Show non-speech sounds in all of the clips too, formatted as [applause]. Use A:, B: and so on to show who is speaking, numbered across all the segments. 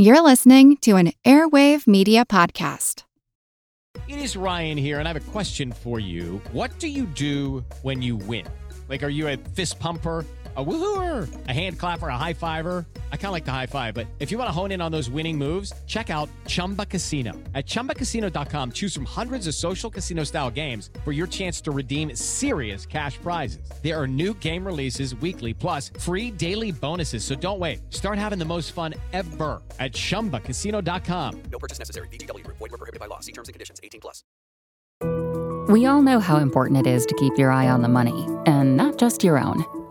A: You're listening to an Airwave Media Podcast.
B: It is Ryan here, and I have a question for you. What do you do when you win? Like, are you a fist pumper? A woohooer, a hand clapper, a high fiver. I kind of like the high five, but if you want to hone in on those winning moves, check out Chumba Casino. At ChumbaCasino.com, choose from hundreds of social casino style games for your chance to redeem serious cash prizes. There are new game releases weekly, plus free daily bonuses. So don't wait. Start having the most fun ever at ChumbaCasino.com.
C: No purchase necessary. VGW Group. Void were prohibited by law. See terms and conditions. 18 plus.
D: We all know how important it is to keep your eye on the money, and not just your own.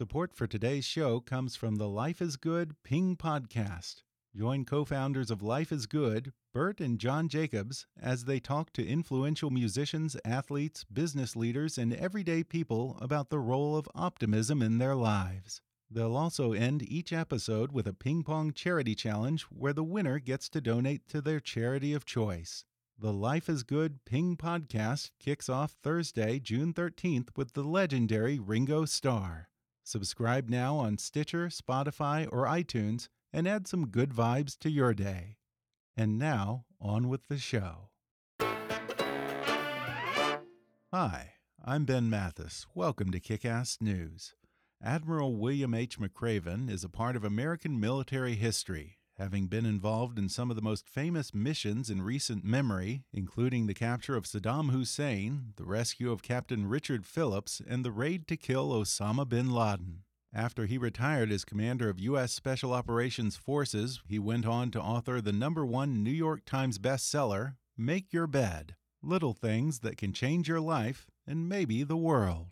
E: Support for today's show comes from the Life is Good Ping podcast. Join co founders of Life is Good, Bert and John Jacobs, as they talk to influential musicians, athletes, business leaders, and everyday people about the role of optimism in their lives. They'll also end each episode with a ping pong charity challenge where the winner gets to donate to their charity of choice. The Life is Good Ping podcast kicks off Thursday, June 13th with the legendary Ringo Starr. Subscribe now on Stitcher, Spotify, or iTunes and add some good vibes to your day. And now, on with the show. Hi, I'm Ben Mathis. Welcome to Kick Ass News. Admiral William H. McRaven is a part of American military history, having been involved in some of the most famous missions in recent memory, including the capture of Saddam Hussein, the rescue of Captain Richard Phillips, and the raid to kill Osama bin Laden. After he retired as commander of U.S. Special Operations Forces, he went on to author the number one New York Times bestseller, Make Your Bed Little Things That Can Change Your Life and Maybe the World.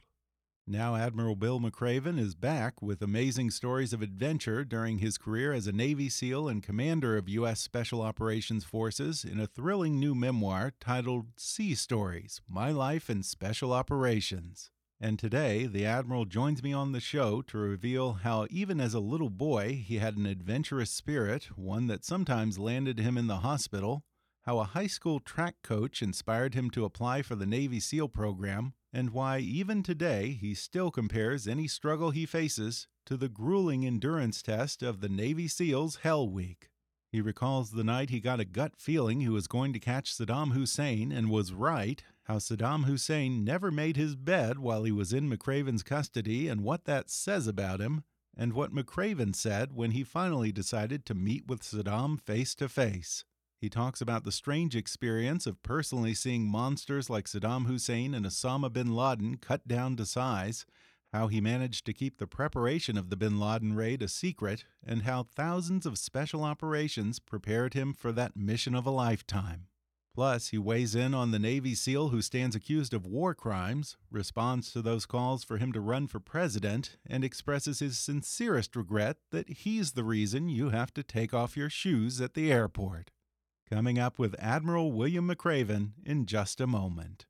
E: Now, Admiral Bill McRaven is back with amazing stories of adventure during his career as a Navy SEAL and commander of U.S. Special Operations Forces in a thrilling new memoir titled Sea Stories My Life in Special Operations. And today, the Admiral joins me on the show to reveal how, even as a little boy, he had an adventurous spirit, one that sometimes landed him in the hospital, how a high school track coach inspired him to apply for the Navy SEAL program, and why even today he still compares any struggle he faces to the grueling endurance test of the Navy SEALs Hell Week. He recalls the night he got a gut feeling he was going to catch Saddam Hussein and was right, how Saddam Hussein never made his bed while he was in McRaven's custody and what that says about him, and what McRaven said when he finally decided to meet with Saddam face to face. He talks about the strange experience of personally seeing monsters like Saddam Hussein and Osama bin Laden cut down to size, how he managed to keep the preparation of the bin Laden raid a secret, and how thousands of special operations prepared him for that mission of a lifetime. Plus, he weighs in on the Navy SEAL who stands accused of war crimes, responds to those calls for him to run for president, and expresses his sincerest regret that he's the reason you have to take off your shoes at the airport. Coming up with Admiral William McRaven in just a moment.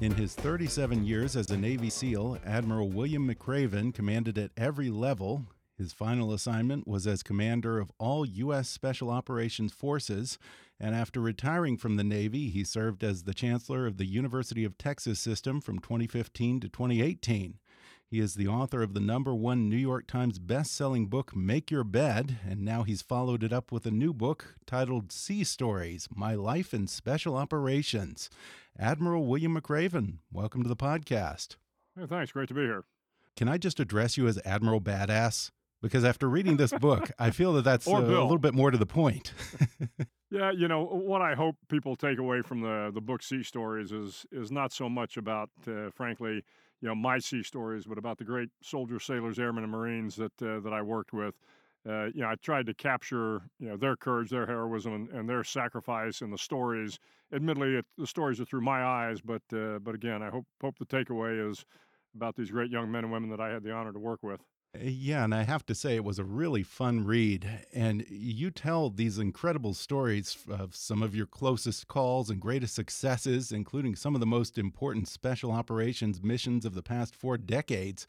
E: In his 37 years as a Navy SEAL, Admiral William McRaven commanded at every level. His final assignment was as commander of all U.S. Special Operations Forces, and after retiring from the Navy, he served as the Chancellor of the University of Texas System from 2015 to 2018. He is the author of the number one New York Times best-selling book, Make Your Bed, and now he's followed it up with a new book titled Sea Stories, My Life in Special Operations. Admiral William McRaven, welcome to the podcast.
F: Hey, thanks. Great to be here.
E: Can I just address you as Admiral Badass? Because after reading this book, [laughs] I feel that that's a little bit more to the point. [laughs]
F: Yeah, you know what I hope people take away from the the book Sea Stories is is not so much about, uh, frankly, you know my sea stories, but about the great soldiers, sailors, airmen, and Marines that uh, that I worked with. Uh, you know, I tried to capture you know their courage, their heroism, and, and their sacrifice in the stories. Admittedly, it, the stories are through my eyes, but uh, but again, I hope hope the takeaway is about these great young men and women that I had the honor to work with.
E: Yeah, and I have to say it was a really fun read. And you tell these incredible stories of some of your closest calls and greatest successes, including some of the most important special operations missions of the past four decades.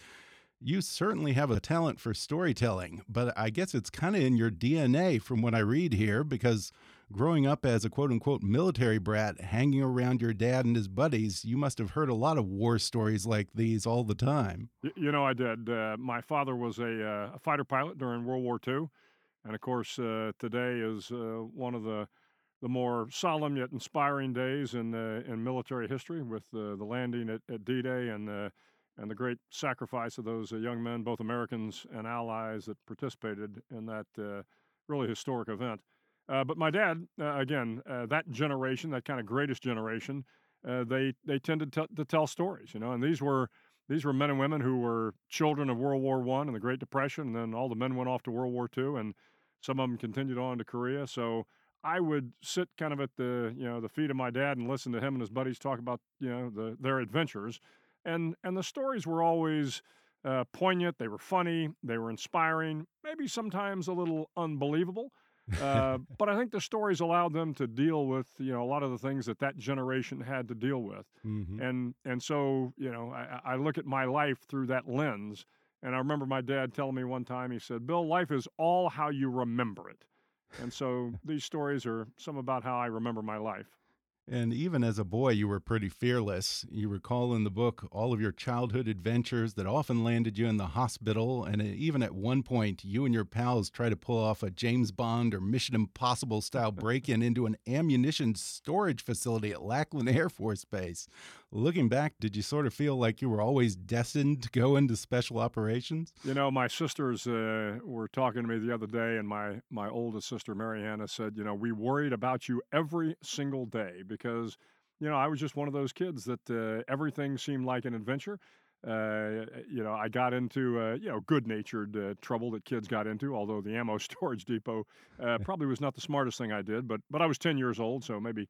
E: You certainly have a talent for storytelling, but I guess it's kind of in your DNA from what I read here because growing up as a quote unquote military brat hanging around your dad and his buddies, you must have heard a lot of war stories like these all the time.
F: You know, I did. Uh, my father was a, uh, a, fighter pilot during World War II. And of course, uh, today is uh, one of the the more solemn yet inspiring days in uh, in military history with uh, the landing at, at D-Day and and the great sacrifice of those young men, both Americans and allies, that participated in that really historic event. Uh, but my dad, uh, again, uh, that generation, that kind of greatest generation, uh, they they tended to, to, tell stories, you know, and these were these were men and women who were children of World War One and the Great Depression, and then all the men went off to World War Two, and some of them continued on to Korea. So I would sit kind of at the you know the feet of my dad and listen to him and his buddies talk about you know the, their adventures and and the stories were always uh, poignant. They were funny. They were inspiring. Maybe sometimes a little unbelievable. [laughs] Uh, but I think the stories allowed them to deal with you know a lot of the things that that generation had to deal with, mm-hmm. and and so you know I, I look at my life through that lens. And I remember my dad telling me one time, he said, Bill, life is all how you remember it. And so these stories are some about how I remember my life.
E: And even as a boy, you were pretty fearless. You recall in the book all of your childhood adventures that often landed you in the hospital. And even at one point, you and your pals tried to pull off a James Bond or Mission Impossible style break in into an ammunition storage facility at Lackland Air Force Base. Looking back, did you sort of feel like you were always destined to go into special operations?
F: You know, my sisters uh, were talking to me the other day, and my, my oldest sister, Mariana, said, You know, we worried about you every single day because, you know, I was just one of those kids that uh, everything seemed like an adventure. Uh, you know, I got into uh, you know good-natured uh, trouble that kids got into. Although the ammo [laughs] storage depot uh, probably was not the smartest thing I did, but but I was ten years old, so maybe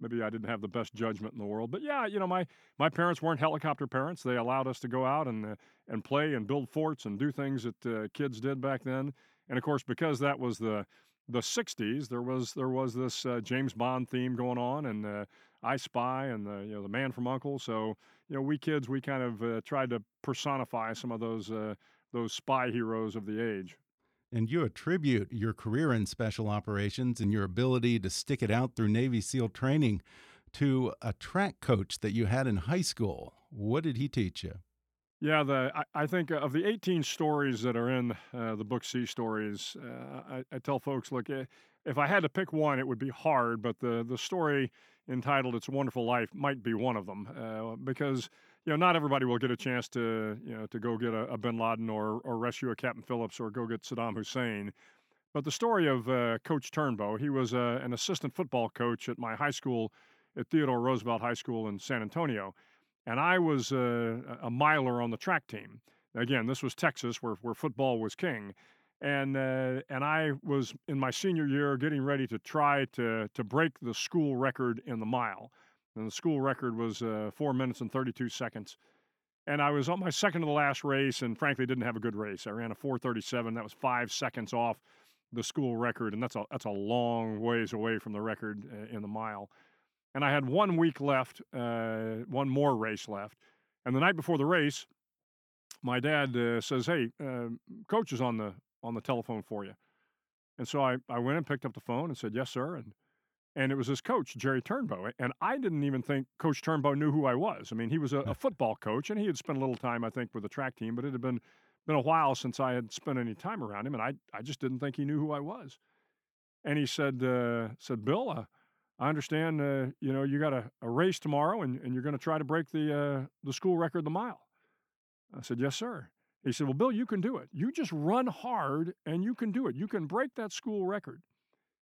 F: maybe I didn't have the best judgment in the world. But yeah, you know, my my parents weren't helicopter parents. They allowed us to go out and uh, and play and build forts and do things that uh, kids did back then. And of course, because that was the the 60s there was there was this uh, James Bond theme going on and uh, I Spy and the you know the Man from Uncle so you know we kids we kind of uh, tried to personify some of those uh, those spy heroes of the age
E: and you attribute your career in special operations and your ability to stick it out through Navy SEAL training to a track coach that you had in high school. What did he teach you?
F: Yeah, the I, I, think of the 18 stories that are in uh, the book Sea Stories, uh, I, I, tell folks, look, eh, if I had to pick one, it would be hard, but the the story entitled "It's a Wonderful Life" might be one of them uh, because you know not everybody will get a chance to you know to go get a, a, Bin Laden or or rescue a Captain Phillips or go get Saddam Hussein. But the story of uh, Coach Turnbow, he was uh, an assistant football coach at my high school at Theodore Roosevelt High School in San Antonio and I was a, a miler on the track team. Again, this was Texas, where where football was king, and uh, and I was in my senior year getting ready to try to to break the school record in the mile, and the school record was uh, four minutes and thirty two seconds. And I was on my second to the last race, and frankly, didn't have a good race. I ran a 4:37. That was five seconds off the school record, and that's a that's a long ways away from the record uh, in the mile and I had one week left, uh, one more race left. And the night before the race, my dad uh, says, "Hey, uh, coach is on the on the telephone for you." And so I, I went and picked up the phone and said, "Yes, sir." And and it was his coach, Jerry Turnbow. And I didn't even think Coach Turnbow knew who I was. I mean, he was a, a football coach, and he had spent a little time, I think, with the track team, but it had been been a while since I had spent any time around him, and I I just didn't think he knew who I was. And he said uh, said Bill. Uh, I understand, uh, you know, you got a, a race tomorrow and, and you're going to try to break the, uh, the school record, the mile. I said, yes, sir. He said, well, Bill, you can do it. You just run hard and you can do it. You can break that school record.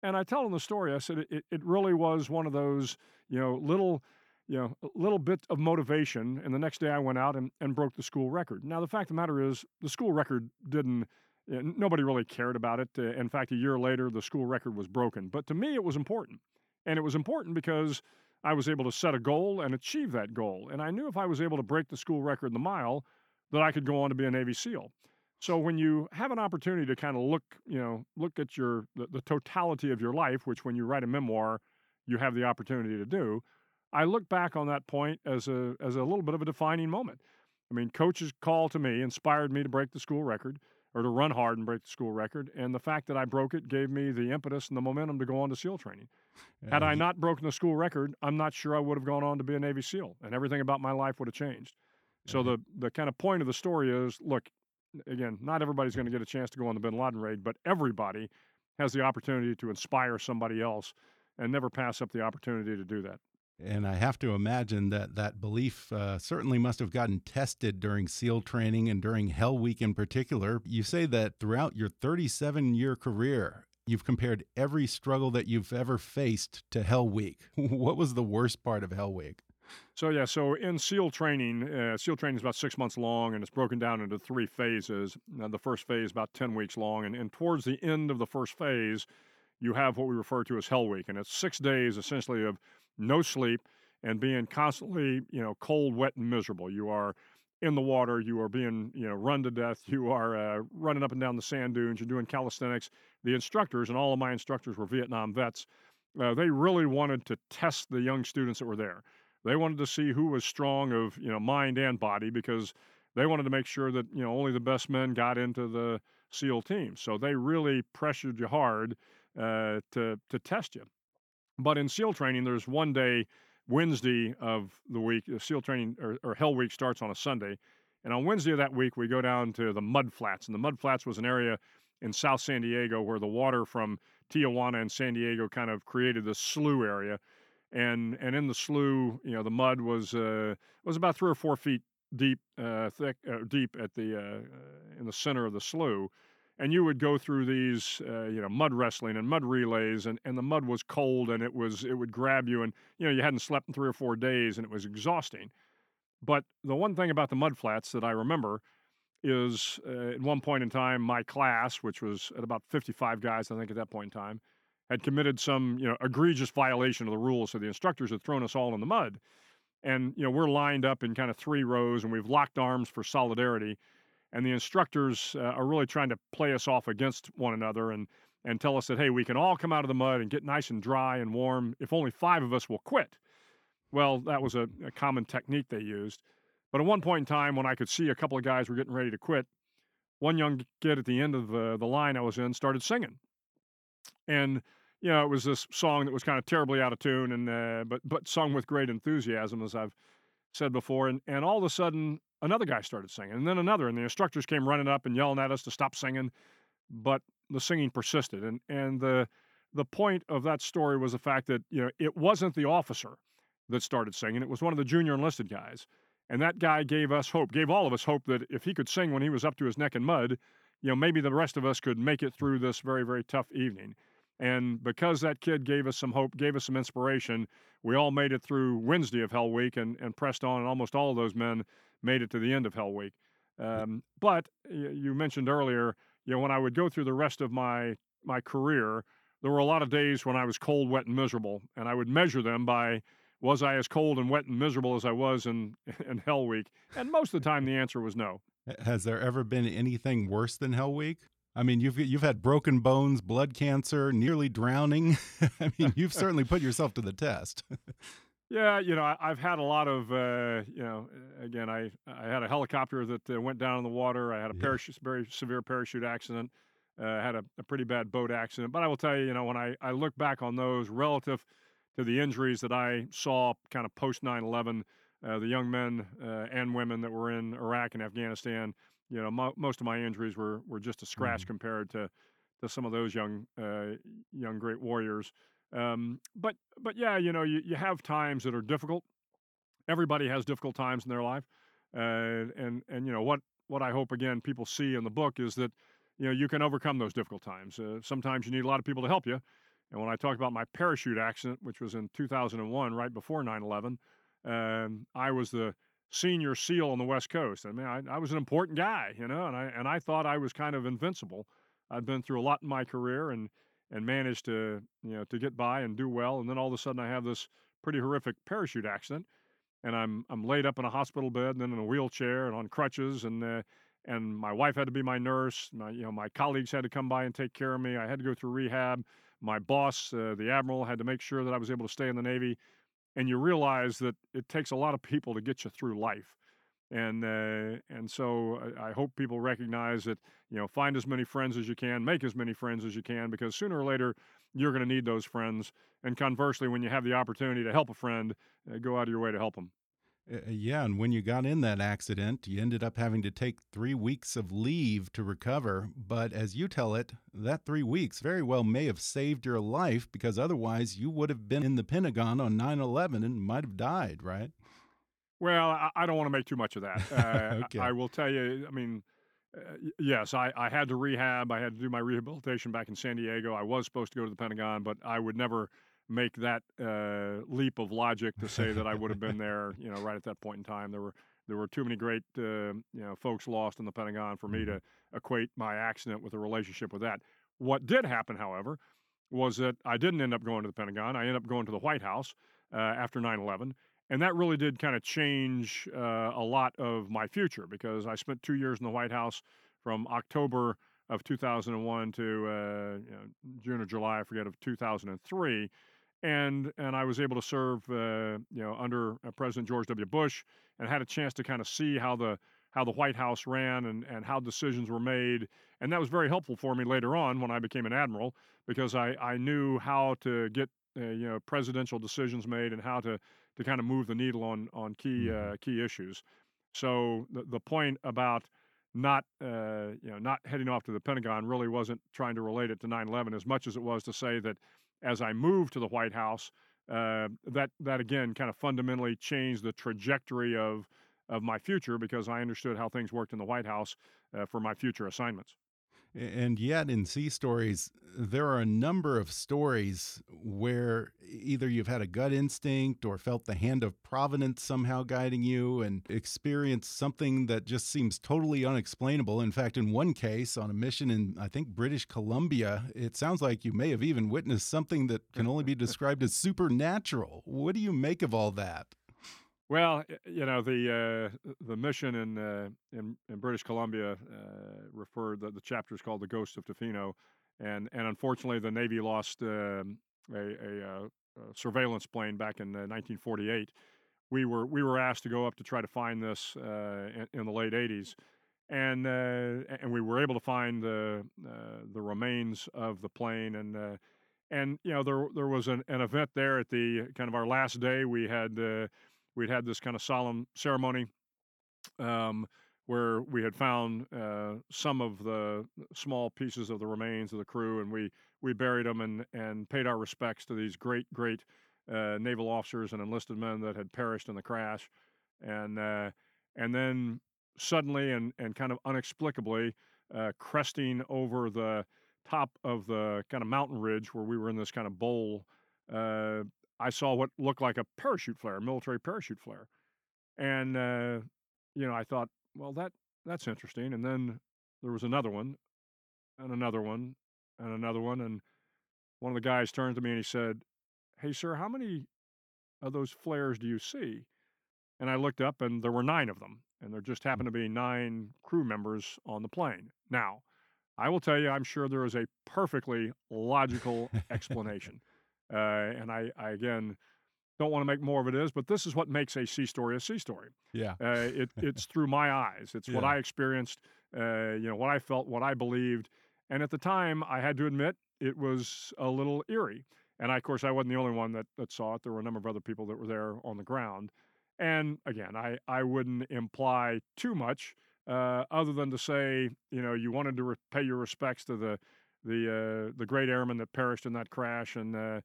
F: And I tell him the story. I said, it, it really was one of those, you know, little, you know, little bit of motivation. And the next day I went out and, and broke the school record. Now, the fact of the matter is, the school record didn't, nobody really cared about it. Uh, in fact, a year later, the school record was broken. But to me, it was important. And it was important because I was able to set a goal and achieve that goal. And I knew if I was able to break the school record in the mile, that I could go on to be a Navy SEAL. So when you have an opportunity to kind of look, you know, look at your the, the totality of your life, which when you write a memoir, you have the opportunity to do. I look back on that point as a as a little bit of a defining moment. I mean, coach's call to me inspired me to break the school record or to run hard and break the school record. And the fact that I broke it gave me the impetus and the momentum to go on to SEAL training. Had I not broken the school record, I'm not sure I would have gone on to be a Navy SEAL and everything about my life would have changed. So the, the kind of point of the story is look, again, not everybody's going to get a chance to go on the bin Laden raid, but everybody has the opportunity to inspire somebody else and never pass up the opportunity to do that.
E: And I have to imagine that that belief uh, certainly must have gotten tested during SEAL training and during Hell Week in particular. You say that throughout your 37 year career, you've compared every struggle that you've ever faced to Hell Week. [laughs] what was the worst part of Hell Week?
F: So yeah, so in SEAL training, uh, SEAL training is about six months long, and it's broken down into three phases. Now, the first phase about ten weeks long, and, and towards the end of the first phase, you have what we refer to as Hell Week, and it's six days essentially of no sleep, and being constantly, you know, cold, wet, and miserable. You are in the water. You are being, you know, run to death. [laughs] You are uh, running up and down the sand dunes. You're doing calisthenics. The instructors, and all of my instructors were Vietnam vets. Uh, they really wanted to test the young students that were there. They wanted to see who was strong of, you know, mind and body because they wanted to make sure that, you know, only the best men got into the SEAL team. So they really pressured you hard uh, to to test you. But in SEAL training, there's one day, Wednesday of the week. Uh, SEAL training or, or Hell Week starts on a Sunday. And on Wednesday of that week, we go down to the Mud Flats. And the Mud Flats was an area in South San Diego where the water from Tijuana and San Diego kind of created this slough area. And and in the slough, you know, the mud was uh, was about three or four feet deep, uh, thick, uh, deep at the uh, in the center of the slough and you would go through these uh, you know mud wrestling and mud relays and, and the mud was cold and it was it would grab you and you know you hadn't slept in three or four days and it was exhausting. But the one thing about the mud flats that i remember is uh, at one point in time my class which was at about 55 guys i think at that point in time had committed some you know egregious violation of the rules so the instructors had thrown us all in the mud. And you know we're lined up in kind of three rows and we've locked arms for solidarity. And the instructors uh, are really trying to play us off against one another and and tell us that hey we can all come out of the mud and get nice and dry and warm. If only five of us will quit. Well that was a, a common technique they used. But at one point in time when i could see a couple of guys were getting ready to quit one young kid at the end of the, the line i was in started singing. And you know it was this song that was kind of terribly out of tune and uh, but but sung with great enthusiasm as i've said before and, and all of a sudden another guy started singing, and then another, and the instructors came running up and yelling at us to stop singing, but the singing persisted, and and the the point of that story was the fact that you know it wasn't the officer that started singing; it was one of the junior enlisted guys, and that guy gave us hope, gave all of us hope that if he could sing when he was up to his neck in mud, you know maybe the rest of us could make it through this very very tough evening. And because that kid gave us some hope, gave us some inspiration, we all made it through Wednesday of Hell Week and, and pressed on. And almost all of those men made it to the end of Hell Week. Um, but you mentioned earlier, you know, when I would go through the rest of my my career, there were a lot of days when I was cold, wet, and miserable, and I would measure them by was I as cold and wet and miserable as I was in [laughs] in Hell Week? And most of the time, the answer was no.
E: Has there ever been anything worse than Hell Week? I mean, you've you've had broken bones, blood cancer, nearly drowning. [laughs] I mean, you've certainly put yourself to the test. [laughs]
F: Yeah, you know, I, have had a lot of, uh, you know, again, I I had a helicopter that uh, went down in the water. I had a parachute, very severe parachute accident. Uh, had a, a, pretty bad boat accident. But I will tell you, you know, when I, I look back on those relative to the injuries that I saw kind of post 9 11, uh, the young men uh, and women that were in Iraq and Afghanistan, you know, mo- most of my injuries were, were just a scratch mm-hmm. compared to, to some of those young, uh, young great warriors. Um, but but yeah, you know, you, you have times that are difficult. Everybody has difficult times in their life, uh, and and you know what what I hope again people see in the book is that you know you can overcome those difficult times. Uh, sometimes you need a lot of people to help you. And when I talk about my parachute accident, which was in 2001, right before 9/11, um, I was the senior SEAL on the West Coast. I mean, I, I was an important guy, you know, and I and I thought I was kind of invincible. I'd been through a lot in my career and and managed to you know to get by and do well. And then all of a sudden, I have this pretty horrific parachute accident, and I'm I'm laid up in a hospital bed and then in a wheelchair and on crutches and. Uh, and my wife had to be my nurse. My, you know, my colleagues had to come by and take care of me. I had to go through rehab. My boss, uh, the admiral, had to make sure that I was able to stay in the Navy and you realize that it takes a lot of people to get you through life. And uh, and so I, hope people recognize that you know find as many friends as you can, make as many friends as you can, because sooner or later you're going to need those friends. And conversely, when you have the opportunity to help a friend, uh, go out of your way to help them.
E: Uh, yeah, and when you got in that accident, you ended up having to take three weeks of leave to recover. But as you tell it, that three weeks very well may have saved your life because otherwise you would have been in the Pentagon on 9 11 and might have died, right?
F: Well, I, I don't want to make too much of that. Uh, [laughs] okay. I, I, will tell you, I mean, uh, yes, I, I had to rehab. I had to do my rehabilitation back in San Diego. I was supposed to go to the Pentagon, but I would never make that uh, leap of logic to say that I would have been [laughs] there, you know, right at that point in time. There were there were too many great, uh, you know, folks lost in the Pentagon for me mm-hmm. to equate my accident with a relationship with that. What did happen, however, was that I didn't end up going to the Pentagon. I ended up going to the White House uh, after 9/11, and that really did kind of change uh, a lot of my future because I spent two years in the White House from October of 2001 to uh, you know, June or July, I forget, of 2003 and and I was able to serve uh, you know under uh, President George W. Bush and had a chance to kind of see how the how the White House ran and and how decisions were made and that was very helpful for me later on when I became an admiral because I I knew how to get uh, you know presidential decisions made and how to to kind of move the needle on on key mm-hmm. uh, key issues. So the the point about not uh, you know not heading off to the Pentagon really wasn't trying to relate it to 9/11 as much as it was to say that as I moved to the White House, uh, that that again kind of fundamentally changed the trajectory of of my future because I understood how things worked in the White House uh, for my future assignments.
E: And yet, in Sea Stories, there are a number of stories where either you've had a gut instinct or felt the hand of providence somehow guiding you and experienced something that just seems totally unexplainable. In fact, in one case, on a mission in, I think, British Columbia, it sounds like you may have even witnessed something that can only be [laughs] described as supernatural. What do you make of all that?
F: Well, you know the uh, the mission in, uh, in, in British Columbia uh, referred the, the chapter is called "The Ghost of Tofino," and and unfortunately the Navy lost um, a, a, uh, a, surveillance plane back in 1948. Uh, we were we were asked to go up to try to find this uh, in, in, the late 80s, and and we were able to find the the remains of the plane and. and you know there there was an, an event there at the kind of our last day. We had we'd had this kind of solemn ceremony um, where we had found uh, some of the small pieces of the remains of the crew, and we we buried them and and paid our respects to these great great uh, naval officers and enlisted men that had perished in the crash, and uh, and then suddenly and and kind of unexplicably uh, cresting over the top of the kind of mountain ridge where we were in this kind of bowl uh, I saw what looked like a parachute flare, a military parachute flare, and uh, you know I thought, well that that's interesting. And then there was another one, and another one, and another one, and one of the guys turned to me and he said, "Hey sir, how many of those flares do you see?" And I looked up, and there were nine of them, and there just happened to be nine crew members on the plane. Now, I will tell you, I'm sure there is a perfectly logical [laughs] explanation. Uh, and I, I again don't want to make more of it is, but this is what makes a sea story a sea story.
E: Yeah.
F: Uh, it, [laughs] it's through my eyes. It's yeah. what I experienced, uh, you know, what I felt, what I believed. And at the time, I had to admit it was a little eerie. And I, of course, I wasn't the only one that, that saw it. There were a number of other people that were there on the ground. And again, I, I wouldn't imply too much uh, other than to say, you know, you wanted to re- pay your respects to the the uh, the great airmen that perished in that crash, and uh,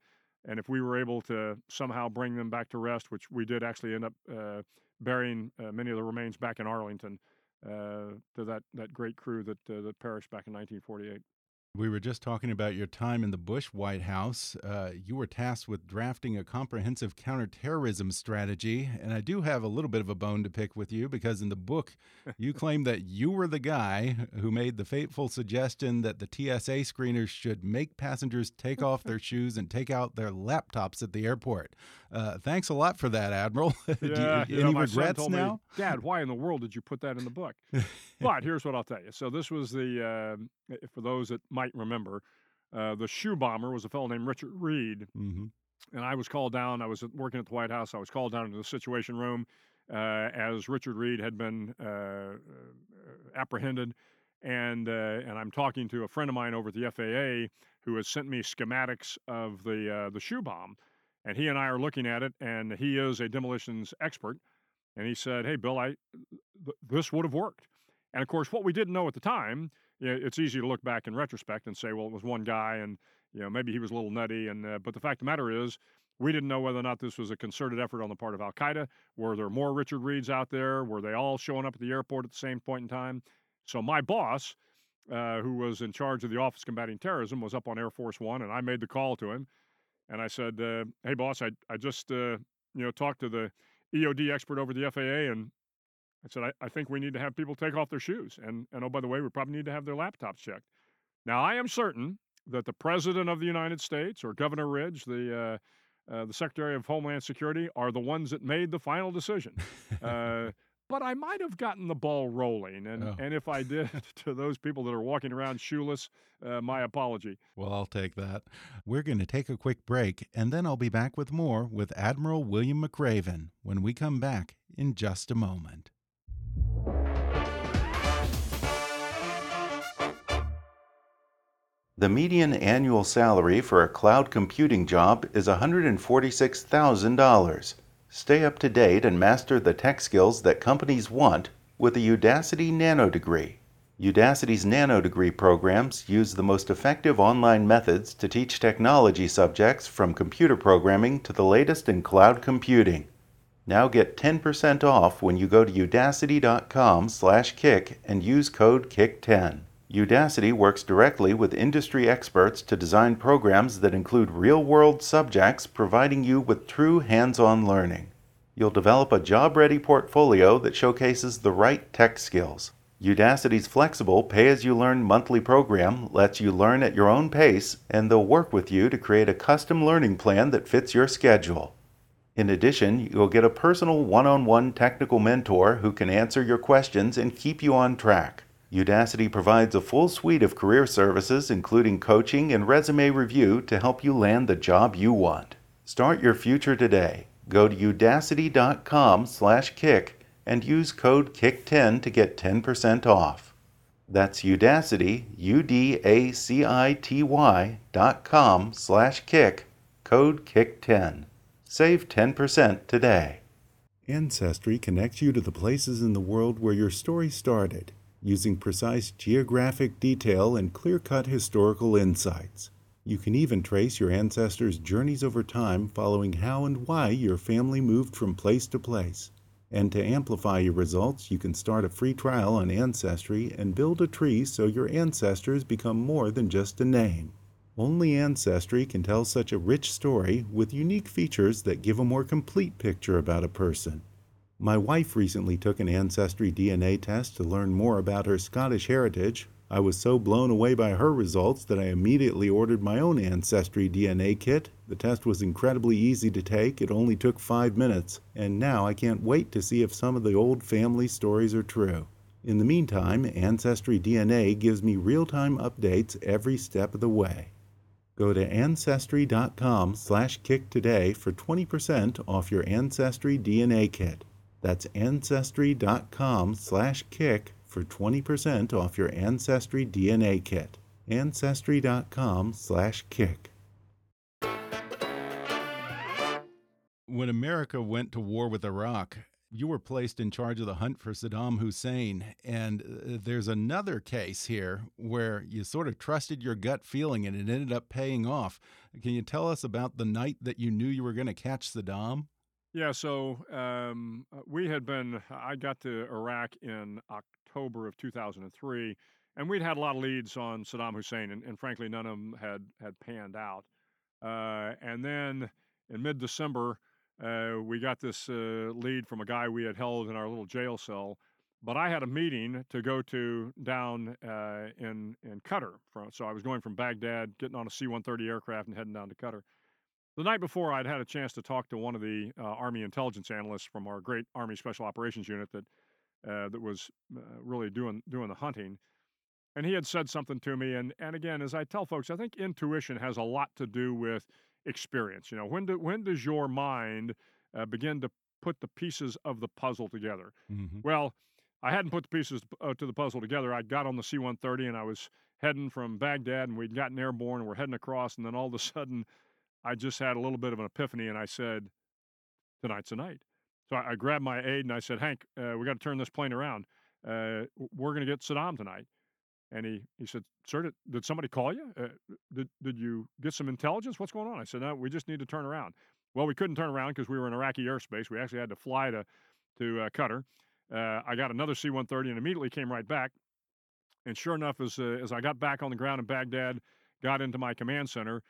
F: and if we were able to somehow bring them back to rest, which we did actually end up uh, burying uh, many of the remains back in Arlington uh, to that that great crew that uh, that perished back in 1948.
G: We were just talking about your time in the Bush White House. Uh, you were tasked with drafting a comprehensive counterterrorism strategy. And I do have a little bit of a bone to pick with you because in the book, you [laughs] claim that you were the guy who made the fateful suggestion that the TSA screeners should make passengers take off their [laughs] shoes and take out their laptops at the airport. Uh, thanks a lot for that, Admiral. [laughs]
F: Yeah,
G: you,
F: you
G: any
F: son
G: regrets
F: told me,
G: now?
F: Dad, why in the world did you put that in the book? But here's what I'll tell you. So this was the uh, for those that might remember, uh, the shoe bomber was a fellow named Richard Reid,
G: Mm -hmm.
F: and I was called down. I was working at the White House. I was called down into the Situation Room uh, as Richard Reid had been uh, apprehended, and uh, and I'm talking to a friend of mine over at the FAA who has sent me schematics of the uh, the shoe bomb, and he and I are looking at it, and he is a demolitions expert, and he said, "Hey, Bill, I th- this would have worked." And of course, what we didn't know at the time, you know, it's easy to look back in retrospect and say, "Well, it was one guy, and you know maybe he was a little nutty," and uh, but the fact of the matter is. We didn't know whether or not this was a concerted effort on the part of Al Qaeda. Were there more Richard Reids out there? Were they all showing up at the airport at the same point in time? So my boss, uh, who was in charge of the Office Combating Terrorism, was up on Air Force One, and I made the call to him, and I said, uh, "Hey, boss, I I just uh, you know talked to the EOD expert over the FAA, and I said I, I think we need to have people take off their shoes, and and oh by the way, we probably need to have their laptops checked. Now I am certain that the President of the United States or Governor Ridge, the uh, uh, the Secretary of Homeland Security, are the ones that made the final decision." Uh, [laughs] but I might have gotten the ball rolling. And,
G: Oh.
F: and if I did, [laughs] to those people that are walking around shoeless, uh, my apology.
G: Well, I'll take that. We're going to take a quick break, and then I'll be back with more with Admiral William McRaven when we come back in just a moment. The median annual salary for a cloud computing job is $146,000. Stay up to date and master the tech skills that companies want with a Udacity Nano Degree. Udacity's Nano Degree programs use the most effective online methods to teach technology subjects from computer programming to the latest in cloud computing. Now get 10% off when you go to udacity.com/kick and use code KICK10. Udacity works directly with industry experts to design programs that include real-world subjects, providing you with true hands-on learning. You'll develop a job-ready portfolio that showcases the right tech skills. Udacity's flexible pay-as-you-learn monthly program lets you learn at your own pace, and they'll work with you to create a custom learning plan that fits your schedule. In addition, you'll get a personal one-on-one technical mentor who can answer your questions and keep you on track. Udacity provides a full suite of career services, including coaching and resume review, to help you land the job you want. Start your future today. Go to udacity.com/kick and use code KICK10 to get 10% off. That's Udacity, U-D-A-C-I-T-Y dot com slash kick, code KICK10. Save 10% today. Ancestry connects you to the places in the world where your story started, using precise geographic detail and clear-cut historical insights. You can even trace your ancestors' journeys over time following how and why your family moved from place to place. And to amplify your results, you can start a free trial on Ancestry and build a tree so your ancestors become more than just a name. Only Ancestry can tell such a rich story with unique features that give a more complete picture about a person. My wife recently took an Ancestry DNA test to learn more about her Scottish heritage. I was so blown away by her results that I immediately ordered my own Ancestry DNA kit. The test was incredibly easy to take, it only took five minutes, and now I can't wait to see if some of the old family stories are true. In the meantime, Ancestry DNA gives me real time updates every step of the way. Go to ancestry.com/kick today for 20% off your Ancestry DNA kit. That's ancestry.com/kick for 20% off your Ancestry DNA kit. ancestry.com/kick. When America went to war with Iraq, you were placed in charge of the hunt for Saddam Hussein. And uh, there's another case here where you sort of trusted your gut feeling and it ended up paying off. Can you tell us about the night that you knew you were going to catch Saddam?
F: Yeah, so um, uh, we had been, I got to Iraq in October of 2003, and we'd had a lot of leads on Saddam Hussein, and, and frankly, none of them had had panned out. Uh, and then in mid-December, uh, we got this uh, lead from a guy we had held in our little jail cell. But I had a meeting to go to down uh, in in Qatar. So I was going from Baghdad, getting on a C-130 aircraft, and heading down to Qatar. The night before, I'd had a chance to talk to one of the uh, Army intelligence analysts from our great Army Special Operations Unit that uh, that was uh, really doing doing the hunting, and he had said something to me. And and again, as I tell folks, I think intuition has a lot to do with experience. You know, when do, when does your mind uh, begin to put the pieces of the puzzle together?
E: Mm-hmm.
F: Well, I hadn't put the pieces uh, to the puzzle together. I got on the C-130 and I was heading from Baghdad, and we'd gotten airborne, and we're heading across, and then all of a sudden, I just had a little bit of an epiphany, and I said, "Tonight's the night." So I, I grabbed my aide and I said, "Hank, uh, we got to turn this plane around. Uh, we're going to get Saddam tonight." And he, he said, Sir, did, did somebody call you? Uh, did, did you get some intelligence? What's going on? I said, No, we just need to turn around. Well, we couldn't turn around because we were in Iraqi airspace. We actually had to fly to, to uh, Qatar. Uh, I got another C 130 and immediately came right back. And sure enough, as, uh, as I got back on the ground in Baghdad, got into my command center,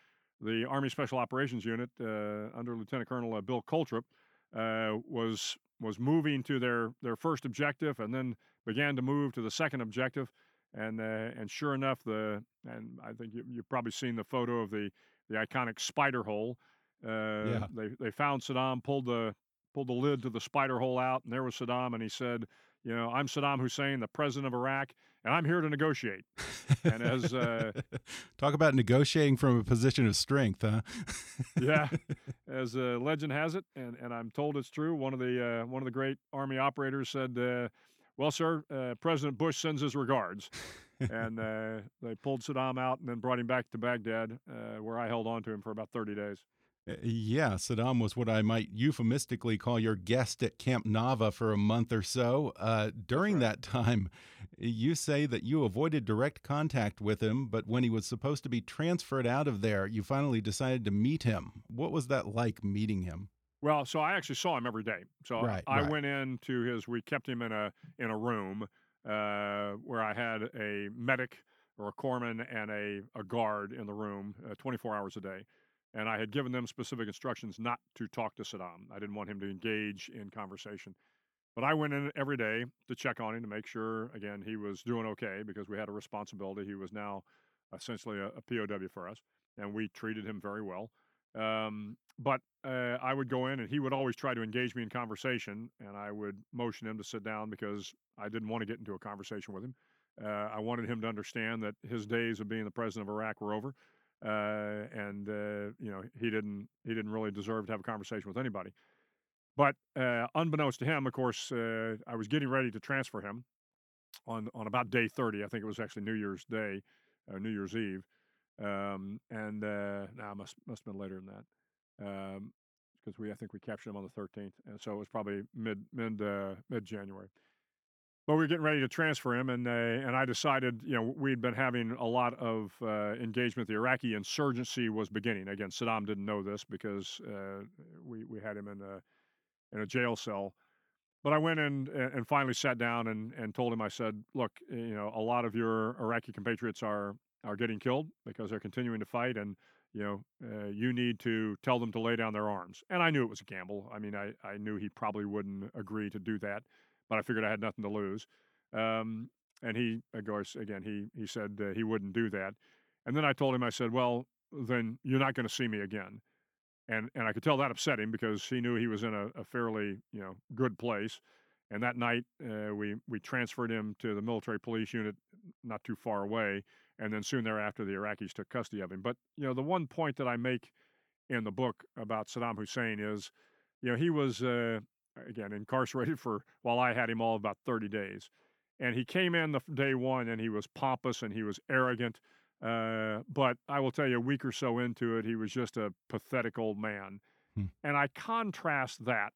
F: the Army Special Operations Unit uh, under Lieutenant Colonel uh, Bill Coultrup was was moving to their, their first objective and then began to move to the second objective and uh, and sure enough, the and I think you, you've probably seen the photo of the the iconic spider hole. Uh,
E: Yeah.
F: They they found Saddam, pulled the pulled the lid to the spider hole out, and there was Saddam, and he said, "You know, I'm Saddam Hussein, the president of Iraq, and I'm here to negotiate." And as uh, [laughs]
E: Talk about negotiating from a position of strength, huh?
F: yeah, [laughs] as uh, legend has it, and, and I'm told it's true. One of the uh, one of the great army operators said, uh, "Well, sir, uh, President Bush sends his regards." and uh, they pulled Saddam out and then brought him back to Baghdad, uh, where I held on to him for about 30 days.
E: Yeah, Saddam was what I might euphemistically call your guest at Camp Nama for a month or so. Uh, during
F: right.
E: that [laughs] time, you say that you avoided direct contact with him, but when he was supposed to be transferred out of there, you finally decided to meet him. What was that like meeting him?
F: Well, so I actually saw him every day. So
E: Right,
F: I
E: right.
F: went into his. We kept him in a in a room uh, where I had a medic or a corpsman and a, a guard in the room, uh, 24 hours a day. And I had given them specific instructions not to talk to Saddam. I didn't want him to engage in conversation. But I went in every day to check on him to make sure, again, he was doing okay because we had a responsibility. He was now essentially a, a POW for us, and we treated him very well. Um, but uh, I would go in, and he would always try to engage me in conversation, and I would motion him to sit down because I didn't want to get into a conversation with him. Uh, I wanted him to understand that his days of being the president of Iraq were over, uh, and uh, you know he didn't he didn't really deserve to have a conversation with anybody. But uh, unbeknownst to him, of course, uh, I was getting ready to transfer him on on about day thirty. I think it was actually New Year's Day, uh, New Year's Eve, um, and uh, nah, must must have been later than that, because we I think we captured him on the thirteenth, and so it was probably mid mid uh, mid January. But we were getting ready to transfer him, and uh, and I decided, you know, we'd been having a lot of uh, engagement. The Iraqi insurgency was beginning. Again, Saddam didn't know this because uh, we we had him in a in a jail cell. But I went in and finally sat down and, and told him, I said, look, you know, a lot of your Iraqi compatriots are are getting killed because they're continuing to fight, and you know, uh, you need to tell them to lay down their arms. And I knew it was a gamble. I mean, I, I knew he probably wouldn't agree to do that, but I figured I had nothing to lose. Um, and he, of course, again, he he said uh, he wouldn't do that. And then I told him, I said, well, then you're not going to see me again. And and I could tell that upset him because he knew he was in a, a fairly you know good place. And that night, uh, we we transferred him to the military police unit, not too far away. And then soon thereafter, the Iraqis took custody of him. But you know, the one point that I make in the book about Saddam Hussein is, you know, he was uh, again incarcerated for while I had him all about thirty days, and he came in the day one and he was pompous and he was arrogant. Uh, but I will tell you, a week or so into it, he was just a pathetic old man.
E: Hmm.
F: And I contrast that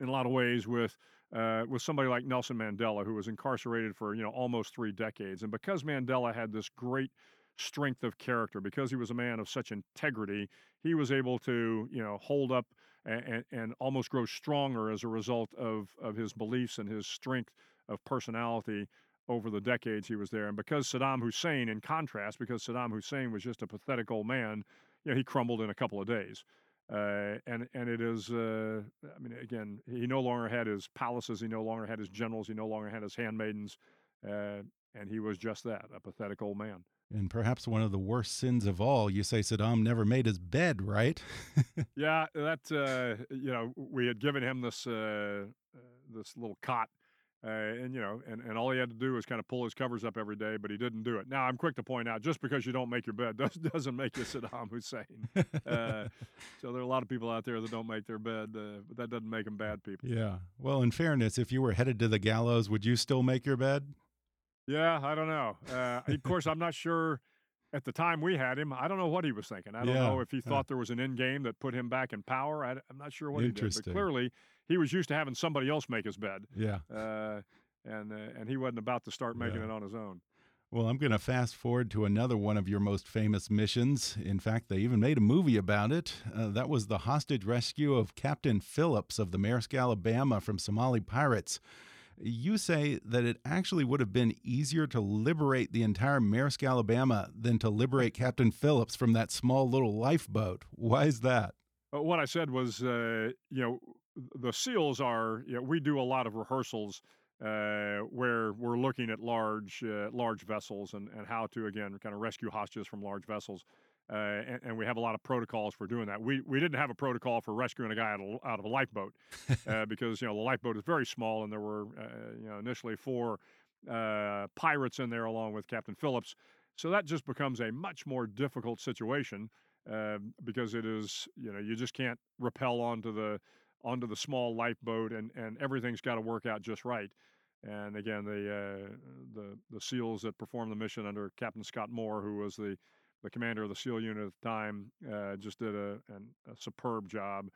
F: in a lot of ways with uh, with somebody like Nelson Mandela, who was incarcerated for you know almost three decades, and because Mandela had this great strength of character, because he was a man of such integrity, he was able to you know hold up and, and almost grow stronger as a result of of his beliefs and his strength of personality over the decades he was there. And because Saddam Hussein, in contrast, because Saddam Hussein was just a pathetic old man, you know, he crumbled in a couple of days. Uh, and and it is, uh, I mean, again, he no longer had his palaces, he no longer had his generals, he no longer had his handmaidens, uh, and he was just that, a pathetic old man.
E: And perhaps one of the worst sins of all, you say Saddam never made his bed, right? [laughs]
F: yeah, that uh, you know, we had given him this uh, uh, this little cot uh, and you know, and, and all he had to do was kind of pull his covers up every day, but he didn't do it. Now I'm quick to point out, just because you don't make your bed [laughs] does, doesn't make you Saddam Hussein. Uh, [laughs] so there are a lot of people out there that don't make their bed, uh, but that doesn't make them bad people.
E: Yeah. Well, in fairness, if you were headed to the gallows, would you still make your bed?
F: Yeah, I don't know. Uh, of course, I'm not sure. At the time we had him, I don't know what he was thinking. I don't
E: Yeah,
F: know if he
E: yeah.
F: thought there was an end game that put him back in power. I, am not sure what he did, but clearly he was used to having somebody else make his bed.
E: Yeah.
F: uh, and uh, and he wasn't about to start making
E: Yeah.
F: it on his own.
E: Well, I'm going to fast forward to another one of your most famous missions. In fact, they even made a movie about it. Uh, that was the hostage rescue of Captain Phillips of the Maersk, Alabama from Somali pirates. You say that it actually would have been easier to liberate the entire Maersk, Alabama than to liberate Captain Phillips from that small little lifeboat. Why is that?
F: What I said was, uh, you know, the SEALs are, you know, we do a lot of rehearsals uh, where we're looking at large, uh, large vessels and, and how to again kind of rescue hostages from large vessels. Uh, and, and we have a lot of protocols for doing that. We we didn't have a protocol for rescuing a guy out of, out of a lifeboat uh, [laughs] because you know the lifeboat is very small, and there were uh, you know initially four uh, pirates in there along with Captain Phillips. So that just becomes a much more difficult situation uh, because it is you know you just can't rappel onto the onto the small lifeboat and and everything's got to work out just right. And again, the uh, the the SEALs that performed the mission under Captain Scott Moore, who was the the commander of the SEAL unit at the time, uh, just did a, an, a superb job.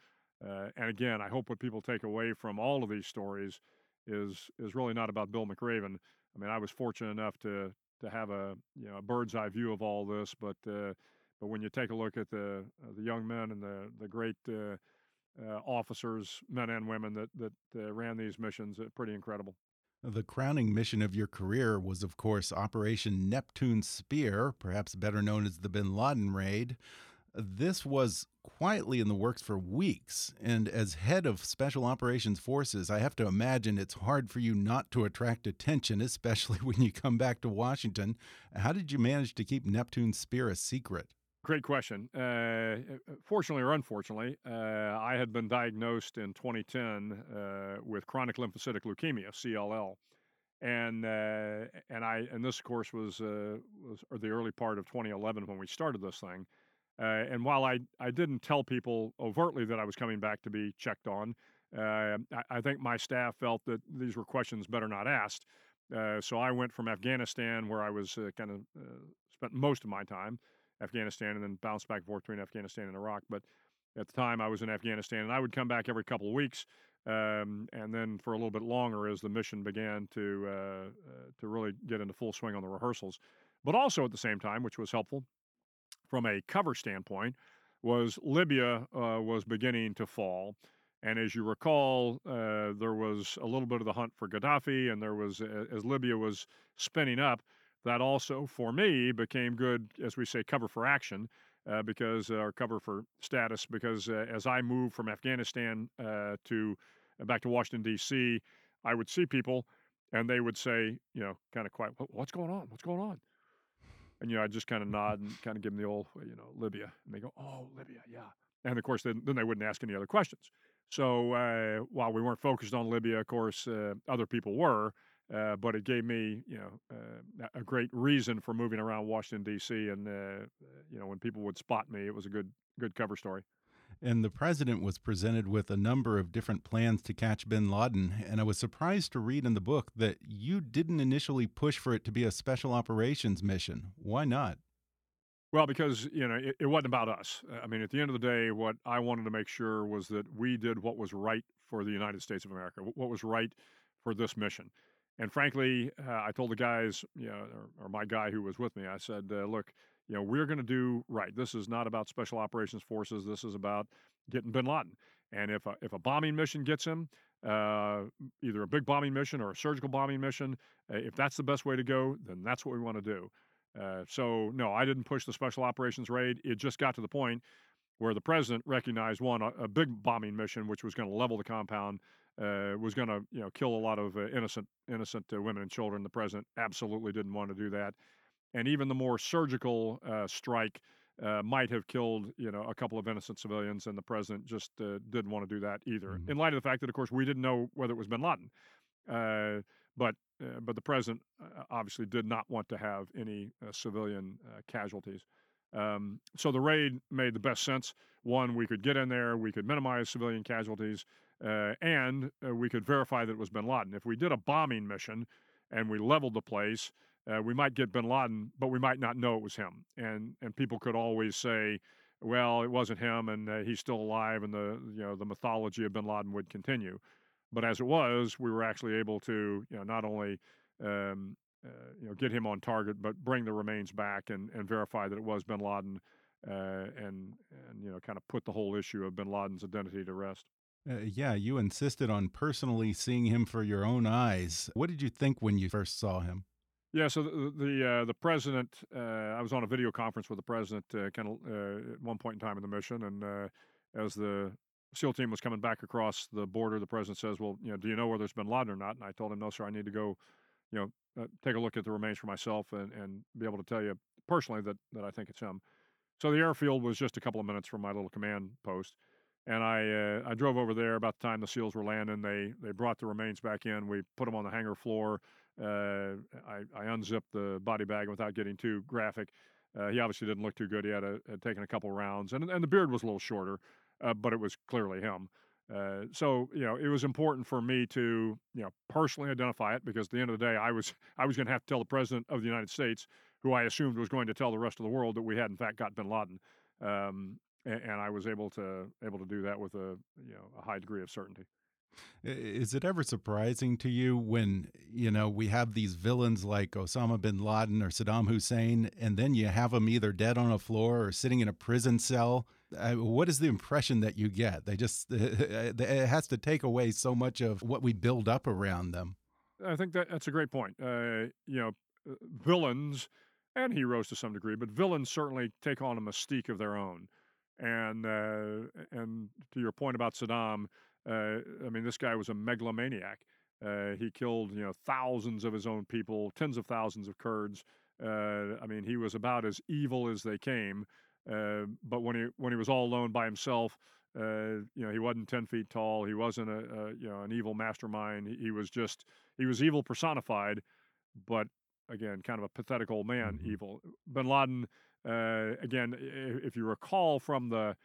F: Uh, and again, I hope what people take away from all of these stories is is really not about Bill McRaven. I mean, I was fortunate enough to to have a you know a bird's eye view of all this, but uh, but when you take a look at the uh, the young men and the the great uh, uh, officers, men and women that that ran these missions, pretty incredible.
E: The crowning mission of your career was, of course, Operation Neptune Spear, perhaps better known as the bin Laden raid. This was quietly in the works for weeks, and as head of Special Operations Forces, I have to imagine it's hard for you not to attract attention, especially [laughs] when you come back to Washington. How did you manage to keep Neptune Spear a secret?
F: Great question. Uh, fortunately or unfortunately, uh, I had been diagnosed in 2010 uh, with chronic lymphocytic leukemia (CLL), and uh, and I and this of course was uh, was the early part of 2011 when we started this thing. Uh, and while I I didn't tell people overtly that I was coming back to be checked on, uh, I, I think my staff felt that these were questions better not asked. Uh, so I went from Afghanistan, where I was uh, kind of uh, spent most of my time, Afghanistan, and then bounced back and forth between Afghanistan and Iraq. But at the time, I was in Afghanistan, and I would come back every couple of weeks, um, and then for a little bit longer as the mission began to uh, uh, to really get into full swing on the rehearsals. But also at the same time, which was helpful from a cover standpoint, was Libya uh, was beginning to fall. And as you recall, uh, there was a little bit of the hunt for Gaddafi, and there was, as Libya was spinning up, that also, for me, became good, as we say, cover for action, uh, because, or cover for status, because uh, as I moved from Afghanistan uh, to uh, back to Washington, D.C., I would see people and they would say, you know, kind of quiet, what's going on? What's going on? And, you know, I just kind of nod and kind of give them the old, you know, Libya. And they go, oh, Libya, yeah. And of course, then, then they wouldn't ask any other questions. So uh, while we weren't focused on Libya, of course, uh, other people were. Uh, but it gave me, you know, uh, a great reason for moving around Washington D.C. And uh, you know, when people would spot me, it was a good, good cover story.
E: And the president was presented with a number of different plans to catch bin Laden. And I was surprised to read in the book that you didn't initially push for it to be a special operations mission. Why not?
F: Well, because you know, it, it wasn't about us. I mean, at the end of the day, what I wanted to make sure was that we did what was right for the United States of America, what was right for this mission. And frankly, uh, I told the guys, you know, or, or my guy who was with me, I said, uh, look, you know, we're going to do right. This is not about special operations forces. This is about getting bin Laden. And if a, if a bombing mission gets him, uh, either a big bombing mission or a surgical bombing mission. Uh, if that's the best way to go, then that's what we want to do. Uh, so, no, I didn't push the special operations raid. It just got to the point where the president recognized one, a, a big bombing mission, which was going to level the compound, uh, was going to you know kill a lot of uh, innocent innocent uh, women and children. The president absolutely didn't want to do that, and even the more surgical uh, strike uh, might have killed you know a couple of innocent civilians, and the president just uh, didn't want to do that either.
E: Mhm.
F: In light of the fact that, of course, we didn't know whether it was Bin Laden, uh, but uh, but the president obviously did not want to have any uh, civilian uh, casualties. Um, so the raid made the best sense. One, we could get in there, we could minimize civilian casualties, uh, and uh, we could verify that it was Bin Laden. If we did a bombing mission and we leveled the place, uh, we might get Bin Laden, but we might not know it was him. And and people could always say, well, it wasn't him, and uh, he's still alive, and the you know the mythology of Bin Laden would continue. But as it was, we were actually able to you know not only um, uh, you know get him on target, but bring the remains back and, and verify that it was Bin Laden, uh, and and you know kind of put the whole issue of Bin Laden's identity to rest.
E: Uh, yeah, you insisted on personally seeing him for your own eyes. What did you think when you first saw him?
F: Yeah, so the the, uh, the president, uh, I was on a video conference with the president, uh, kind of uh, at one point in time in the mission, and uh, as the SEAL team was coming back across the border, the president says, "Well, you know, do you know whether it's Bin Laden or not?" And I told him, "No, sir. I need to go, you know, uh, take a look at the remains for myself and, and be able to tell you personally that that I think it's him." So the airfield was just a couple of minutes from my little command post, and I uh, I drove over there about the time the SEALs were landing. They they brought the remains back in. We put them on the hangar floor. Uh, I, I unzipped the body bag without getting too graphic. Uh, he obviously didn't look too good. He had, a, had taken a couple rounds, and and the beard was a little shorter, uh, but it was clearly him. Uh, so you know, it was important for me to you know personally identify it because at the end of the day, I was [laughs] I was going to have to tell the president of the United States, who I assumed was going to tell the rest of the world that we had in fact got Bin Laden, um, and, and I was able to able to do that with a you know a high degree of certainty.
E: Is it ever surprising to you when, you know, we have these villains like Osama bin Laden or Saddam Hussein, and then you have them either dead on a floor or sitting in a prison cell? Uh, what is the impression that you get? They just, [laughs] it has to take away so much of what we build up around them.
F: I think that that's a great point. Uh, you know, uh, villains and heroes to some degree, but villains certainly take on a mystique of their own. And uh, and to your point about Saddam, uh, I mean, this guy was a megalomaniac. Uh, he killed you know thousands of his own people, tens of thousands of Kurds. Uh, I mean, he was about as evil as they came. Uh, but when he when he was all alone by himself, uh, you know, he wasn't ten feet tall. He wasn't a, a you know an evil mastermind. He, he was just he was evil personified, but again, kind of a pathetic old man.
E: Mhm.
F: Evil. Bin Laden, uh, again, if you recall from the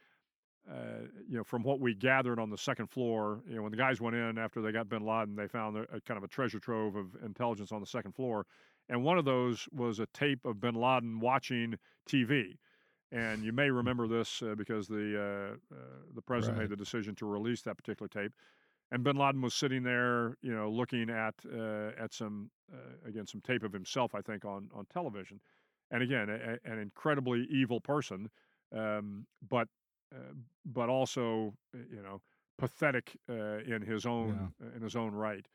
F: uh, you know, from what we gathered on the second floor, you know, when the guys went in after they got Bin Laden, they found a, a kind of a treasure trove of intelligence on the second floor, and one of those was a tape of Bin Laden watching TV. And you may [laughs] remember this uh, because the uh, uh, the president
E: Right.
F: made the decision to release that particular tape, and Bin Laden was sitting there, you know, looking at uh, at some uh, again some tape of himself, I think, on on television, and again, a, an incredibly evil person, um, but uh, but also uh, you know pathetic uh, in his own in his own right.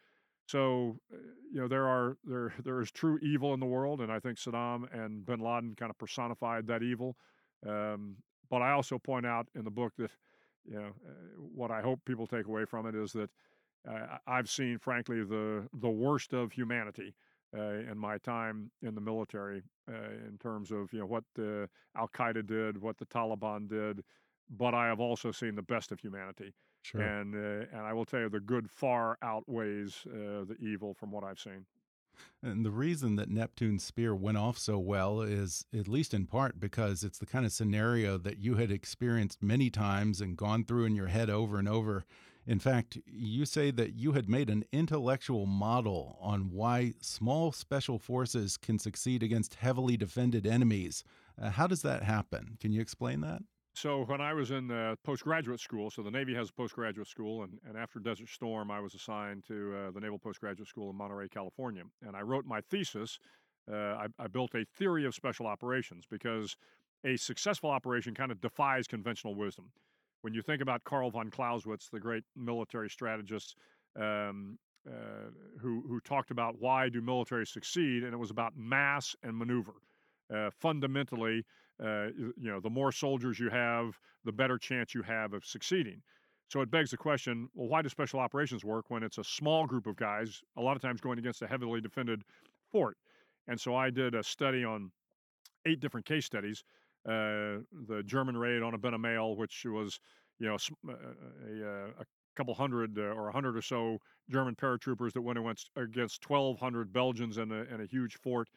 F: So uh, you know there are there [laughs] there is true evil in the world, and I think Saddam and Bin Laden kind of personified that evil. Um, but I also point out in the book that you know uh, what I hope people take away from it is that uh, I've seen, frankly, the the worst of humanity uh, in my time in the military, uh, in terms of you know what the Al Qaeda did, what the Taliban did, but I have also seen the best of humanity,
E: Sure.
F: and uh, and I will tell you the good far outweighs uh, the evil from what I've seen.
E: And the reason that Neptune's spear went off so well is, at least in part, because it's the kind of scenario that you had experienced many times and gone through in your head over and over. In fact, you say that you had made an intellectual model on why small special forces can succeed against heavily defended enemies. Uh, how does that happen? Can you explain that?
F: So when I was in uh, postgraduate school, so the Navy has a postgraduate school, and, and after Desert Storm, I was assigned to uh, the Naval Postgraduate School in Monterey, California, and I wrote my thesis. Uh, I, I built a theory of special operations because a successful operation kind of defies conventional wisdom. When you think about Karl von Clausewitz, the great military strategist, um, uh, who who talked about why do militaries succeed, and it was about mass and maneuver. Uh, fundamentally, uh, you know, the more soldiers you have, the better chance you have of succeeding. So it begs the question: Well, why do special operations work when it's a small group of guys, a lot of times going against a heavily defended fort? And so I did a study on eight different case studies. Uh, the German raid on Eben-Emael, which was you know a, a, a couple hundred uh, or a hundred or so German paratroopers that went against, against 1,200 Belgians in a, in a huge fort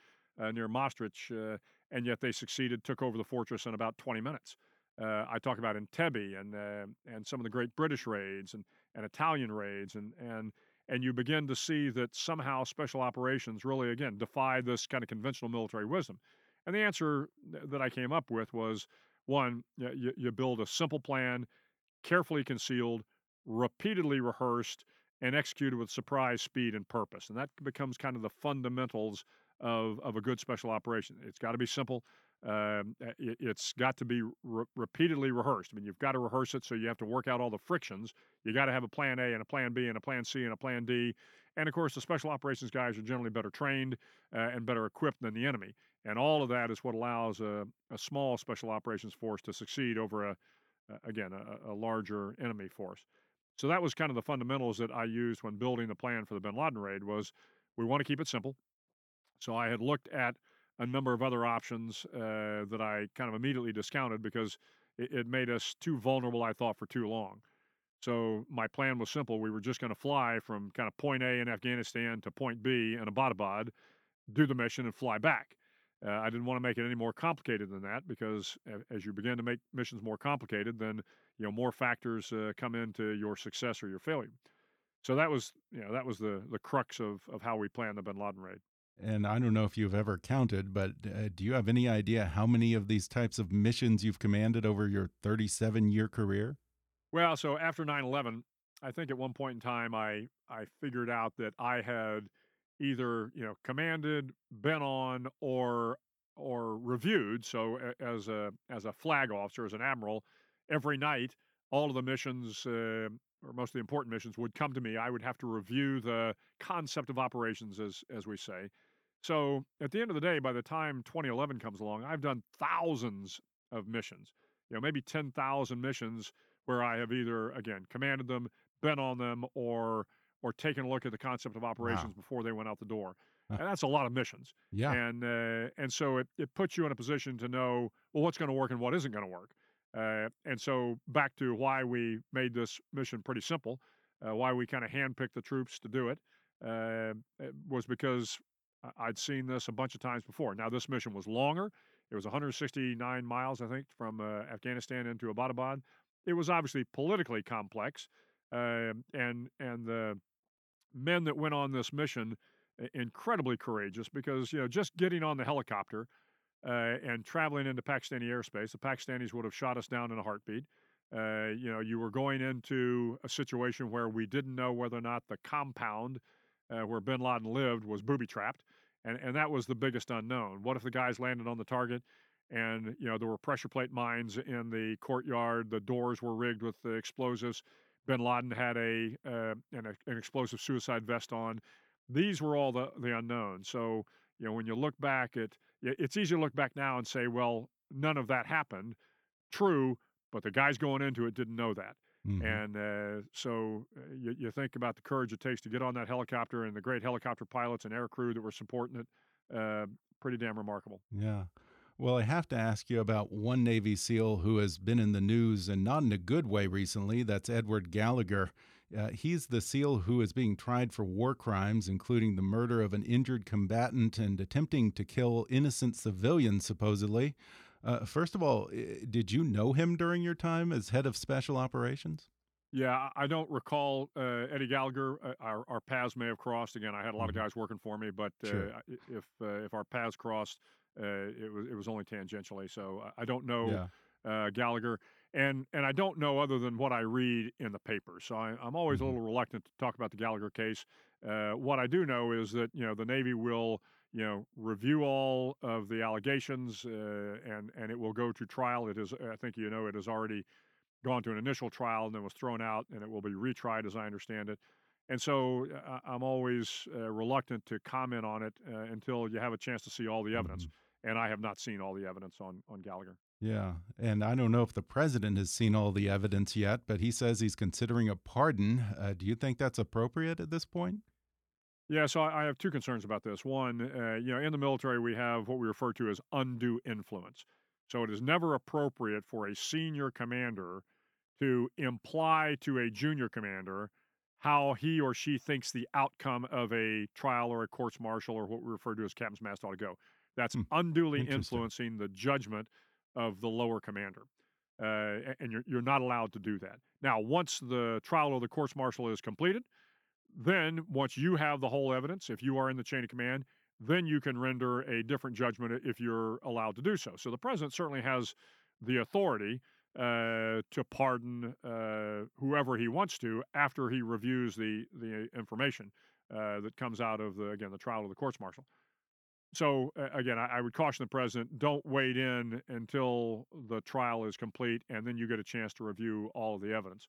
F: uh, near Maastricht, uh, and yet they succeeded, took over the fortress in about 20 minutes. Uh, I talk about Entebbe and uh, and some of the great British raids and, and Italian raids, and and and you begin to see that somehow special operations really again defy this kind of conventional military wisdom. And the answer that I came up with was one: you, you build a simple plan, carefully concealed, repeatedly rehearsed and executed with surprise, speed, and purpose. And that becomes kind of the fundamentals of, of a good special operation. It's got to be simple. Um, it, has got to be re- repeatedly rehearsed. I mean, you've got to rehearse it, so you have to work out all the frictions. You got to have a plan A and a plan B and a plan C and a plan D. And of course, the special operations guys are generally better trained uh, and better equipped than the enemy. And all of that is what allows a, a small special operations force to succeed over a, again, a, a larger enemy force. So that was kind of the fundamentals that I used when building the plan for the Bin Laden raid. Was we want to keep it simple. So I had looked at a number of other options uh, that I kind of immediately discounted because it, it, made us too vulnerable. I thought for too long. So my plan was simple. We were just going to fly from kind of point A in Afghanistan to point B in Abbottabad, do the mission, and fly back. Uh, I didn't want to make it any more complicated than that because as you begin to make missions more complicated, then you know more factors uh, come into your success or your failure. So that was you know that was the the crux of of how we planned the Bin Laden raid.
E: And I don't know if you've ever counted, but uh, do you have any idea how many of these types of missions you've commanded over your 37 year career?
F: Well, so after 9 11, I think at one point in time, I, I figured out that I had either you know commanded, been on, or or reviewed. So as a as a flag officer, as an admiral, every night all of the missions uh, or most of the important missions would come to me. I would have to review the concept of operations, as as we say. So at the end of the day, by the time 2011 comes along, I've done thousands of missions. You know, maybe 10,000 missions where I have either again commanded them, been on them, or or taken a look at the concept of operations wow. before they went out the door. And that's a lot of missions.
E: Yeah.
F: And uh, and so it, it puts you in a position to know well what's going to work and what isn't going to work. Uh, and so back to why we made this mission pretty simple, uh, why we kind of handpicked the troops to do it, uh, it was because I'd seen this a bunch of times before. Now this mission was longer. It was 169 miles, I think, from uh, Afghanistan into Abbottabad. It was obviously politically complex, uh, and and the men that went on this mission incredibly courageous because you know just getting on the helicopter uh, and traveling into Pakistani airspace, the Pakistanis would have shot us down in a heartbeat. Uh, you know, you were going into a situation where we didn't know whether or not the compound uh, where Bin Laden lived was booby trapped, and and that was the biggest unknown. What if the guys landed on the target? And you know there were pressure plate mines in the courtyard. The doors were rigged with the explosives bin Laden had a, uh, an, an, explosive suicide vest on. These were all the, the unknowns. So, you know, when you look back at it's easy to look back now and say, well, none of that happened. True, but the guys going into it didn't know that. Mm-hmm. And uh, so uh, you, you, think about the courage it takes to get on that helicopter and the great helicopter pilots and air crew that were supporting it. Uh, pretty damn remarkable.
E: Yeah. Well, I have to ask you about one Navy SEAL who has been in the news and not in a good way recently. That's Edward Gallagher. Uh, he's the SEAL who is being tried for war crimes, including the murder of an injured combatant and attempting to kill innocent civilians, supposedly. Uh, first of all, did you know him during your time as head of special operations?
F: Yeah, I don't recall uh, Eddie Gallagher. Uh, our, our, paths may have crossed. Again, I had a lot of mm-hmm. guys working for me, but uh, sure. if uh, if our paths crossed, uh, it was it was only tangentially. So I don't know yeah. uh, Gallagher, and and I don't know other than what I read in the paper. So I, am always mm-hmm. a little reluctant to talk about the Gallagher case. Uh, what I do know is that you know the Navy will you know review all of the allegations uh, and and it will go to trial. It is I think you know it has already gone to an initial trial and then was thrown out and it will be retried as I understand it. And so uh, I'm always uh, reluctant to comment on it uh, until you have a chance to see all the evidence.
E: Mhm.
F: And I have not seen all the evidence on, on Gallagher.
E: Yeah, and I don't know if the president has seen all the evidence yet, but he says he's considering a pardon. Uh, do you think that's appropriate at this point?
F: Yeah, so I I have two concerns about this. One, uh, you know, in the military, we have what we refer to as undue influence. So it is never appropriate for a senior commander to imply to a junior commander how he or she thinks the outcome of a trial or a courts martial or what we refer to as captain's mast ought to go. That's unduly influencing the judgment of the lower commander. Uh, and you're, you're not allowed to do that. Now, once the trial or the courts martial is completed, then once you have the whole evidence, if you are in the chain of command, then you can render a different judgment if you're allowed to do so. So the president certainly has the authority uh, to pardon uh, whoever he wants to after he reviews the the information uh, that comes out of the again the trial of the courts martial. So uh, again, I, I would caution the president: don't wade in until the trial is complete, and then you get a chance to review all of the evidence.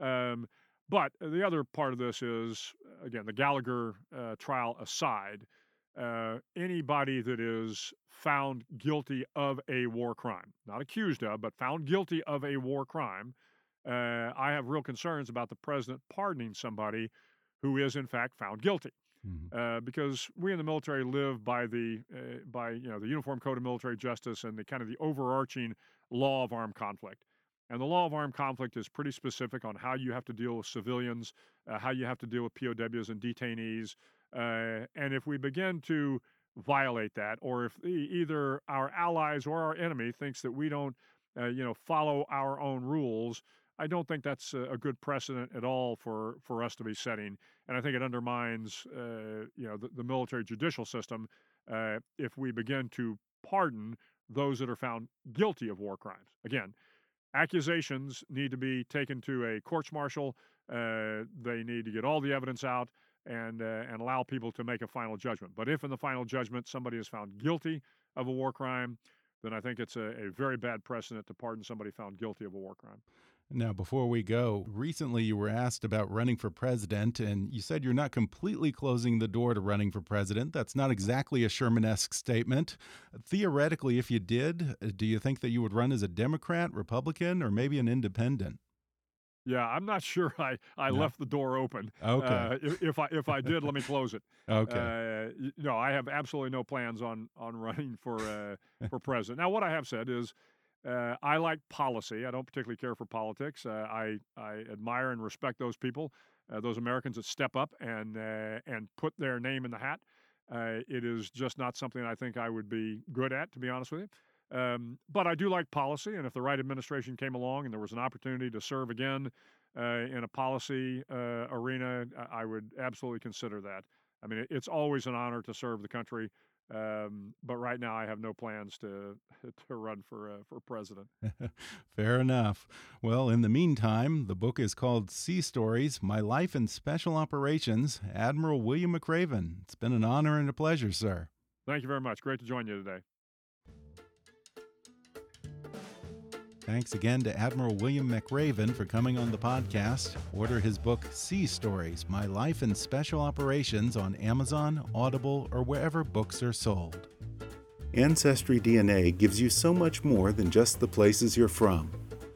F: Um, but the other part of this is, again, the Gallagher uh, trial aside, uh, anybody that is found guilty of a war crime, not accused of, but found guilty of a war crime, uh, I have real concerns about the president pardoning somebody who is in fact found guilty.
E: Mhm.
F: Uh, because we in the military live by the uh, by you know the Uniform Code of Military Justice and the kind of the overarching law of armed conflict. And the law of armed conflict is pretty specific on how you have to deal with civilians, uh, how you have to deal with POWs and detainees. Uh, and if we begin to violate that, or if e- either our allies or our enemy thinks that we don't, uh, you know, follow our own rules, I don't think that's a, good precedent at all for for us to be setting. And I think it undermines, uh, you know, the, the military judicial system uh, if we begin to pardon those that are found guilty of war crimes. Again, accusations need to be taken to a courts martial. Uh, they need to get all the evidence out and uh, and allow people to make a final judgment. But if in the final judgment somebody is found guilty of a war crime, then I think it's a, a very bad precedent to pardon somebody found guilty of a war crime.
E: Now, before we go, recently you were asked about running for president, and you said you're not completely closing the door to running for president. That's not exactly a Sherman esque statement. Theoretically, if you did, do you think that you would run as a Democrat, Republican, or maybe an independent?
F: Yeah, I'm not [laughs] sure I, I
E: No.
F: left the door open.
E: Okay.
F: Uh, if, if I if I did, let me close it. [laughs]
E: Okay.
F: Uh, no, I have absolutely no plans on on [laughs] running for uh, for president. Now, what I have said is, uh, I like policy. I don't particularly care for politics. Uh, I I admire and respect those people, uh, those Americans that step up and uh, and put their name in the hat. Uh, it is just not something I think I would be good at, to be honest with you. Um, but I do like policy, and if the right administration came along and there was an opportunity to serve again uh, in a policy arena, I would absolutely consider that. I mean, it's always an honor to serve the country, um, but right now I have no plans to [laughs] to run for uh, for president. [laughs]
E: Fair enough. Well, in the meantime, the book is called Sea Stories My Life in Special Operations. Admiral William McRaven. It's been an honor and a pleasure, sir.
F: Thank you very much. Great to join you today.
E: Thanks again to Admiral William McRaven for coming on the podcast. Order his book, Sea Stories My Life in Special Operations on Amazon, Audible, or wherever books are sold.
G: Ancestry DNA gives you so much more than just the places you're from.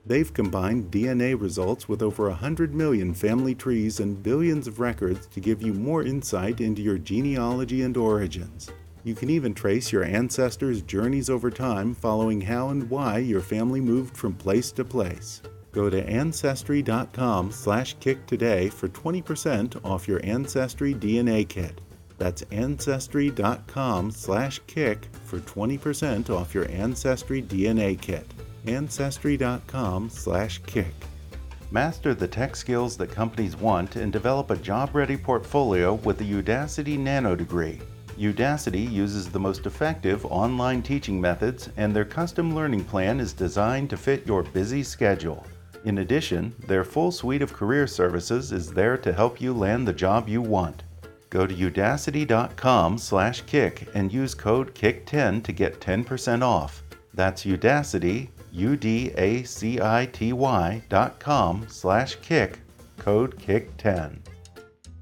G: They've combined DNA results with over 100 million family trees and billions of records to give you more insight into your genealogy and origins. You can even trace your ancestors' journeys over time following how and why your family moved from place to place. Go to ancestry.com/kick today for 20% off your Ancestry DNA kit. That's ancestry.com/kick for 20% off your Ancestry DNA kit. ancestry.com/kick. Master the tech skills that companies want and develop a job-ready portfolio with the Udacity Nano degree. Udacity uses the most effective online teaching methods, and their custom learning plan is designed to fit your busy schedule. In addition, their full suite of career services is there to help you land the job you want. Go to udacity.com/kick and use code KICK10 to get 10% off. That's Udacity, U D A C I T Y dot com slash kick, code KICK10.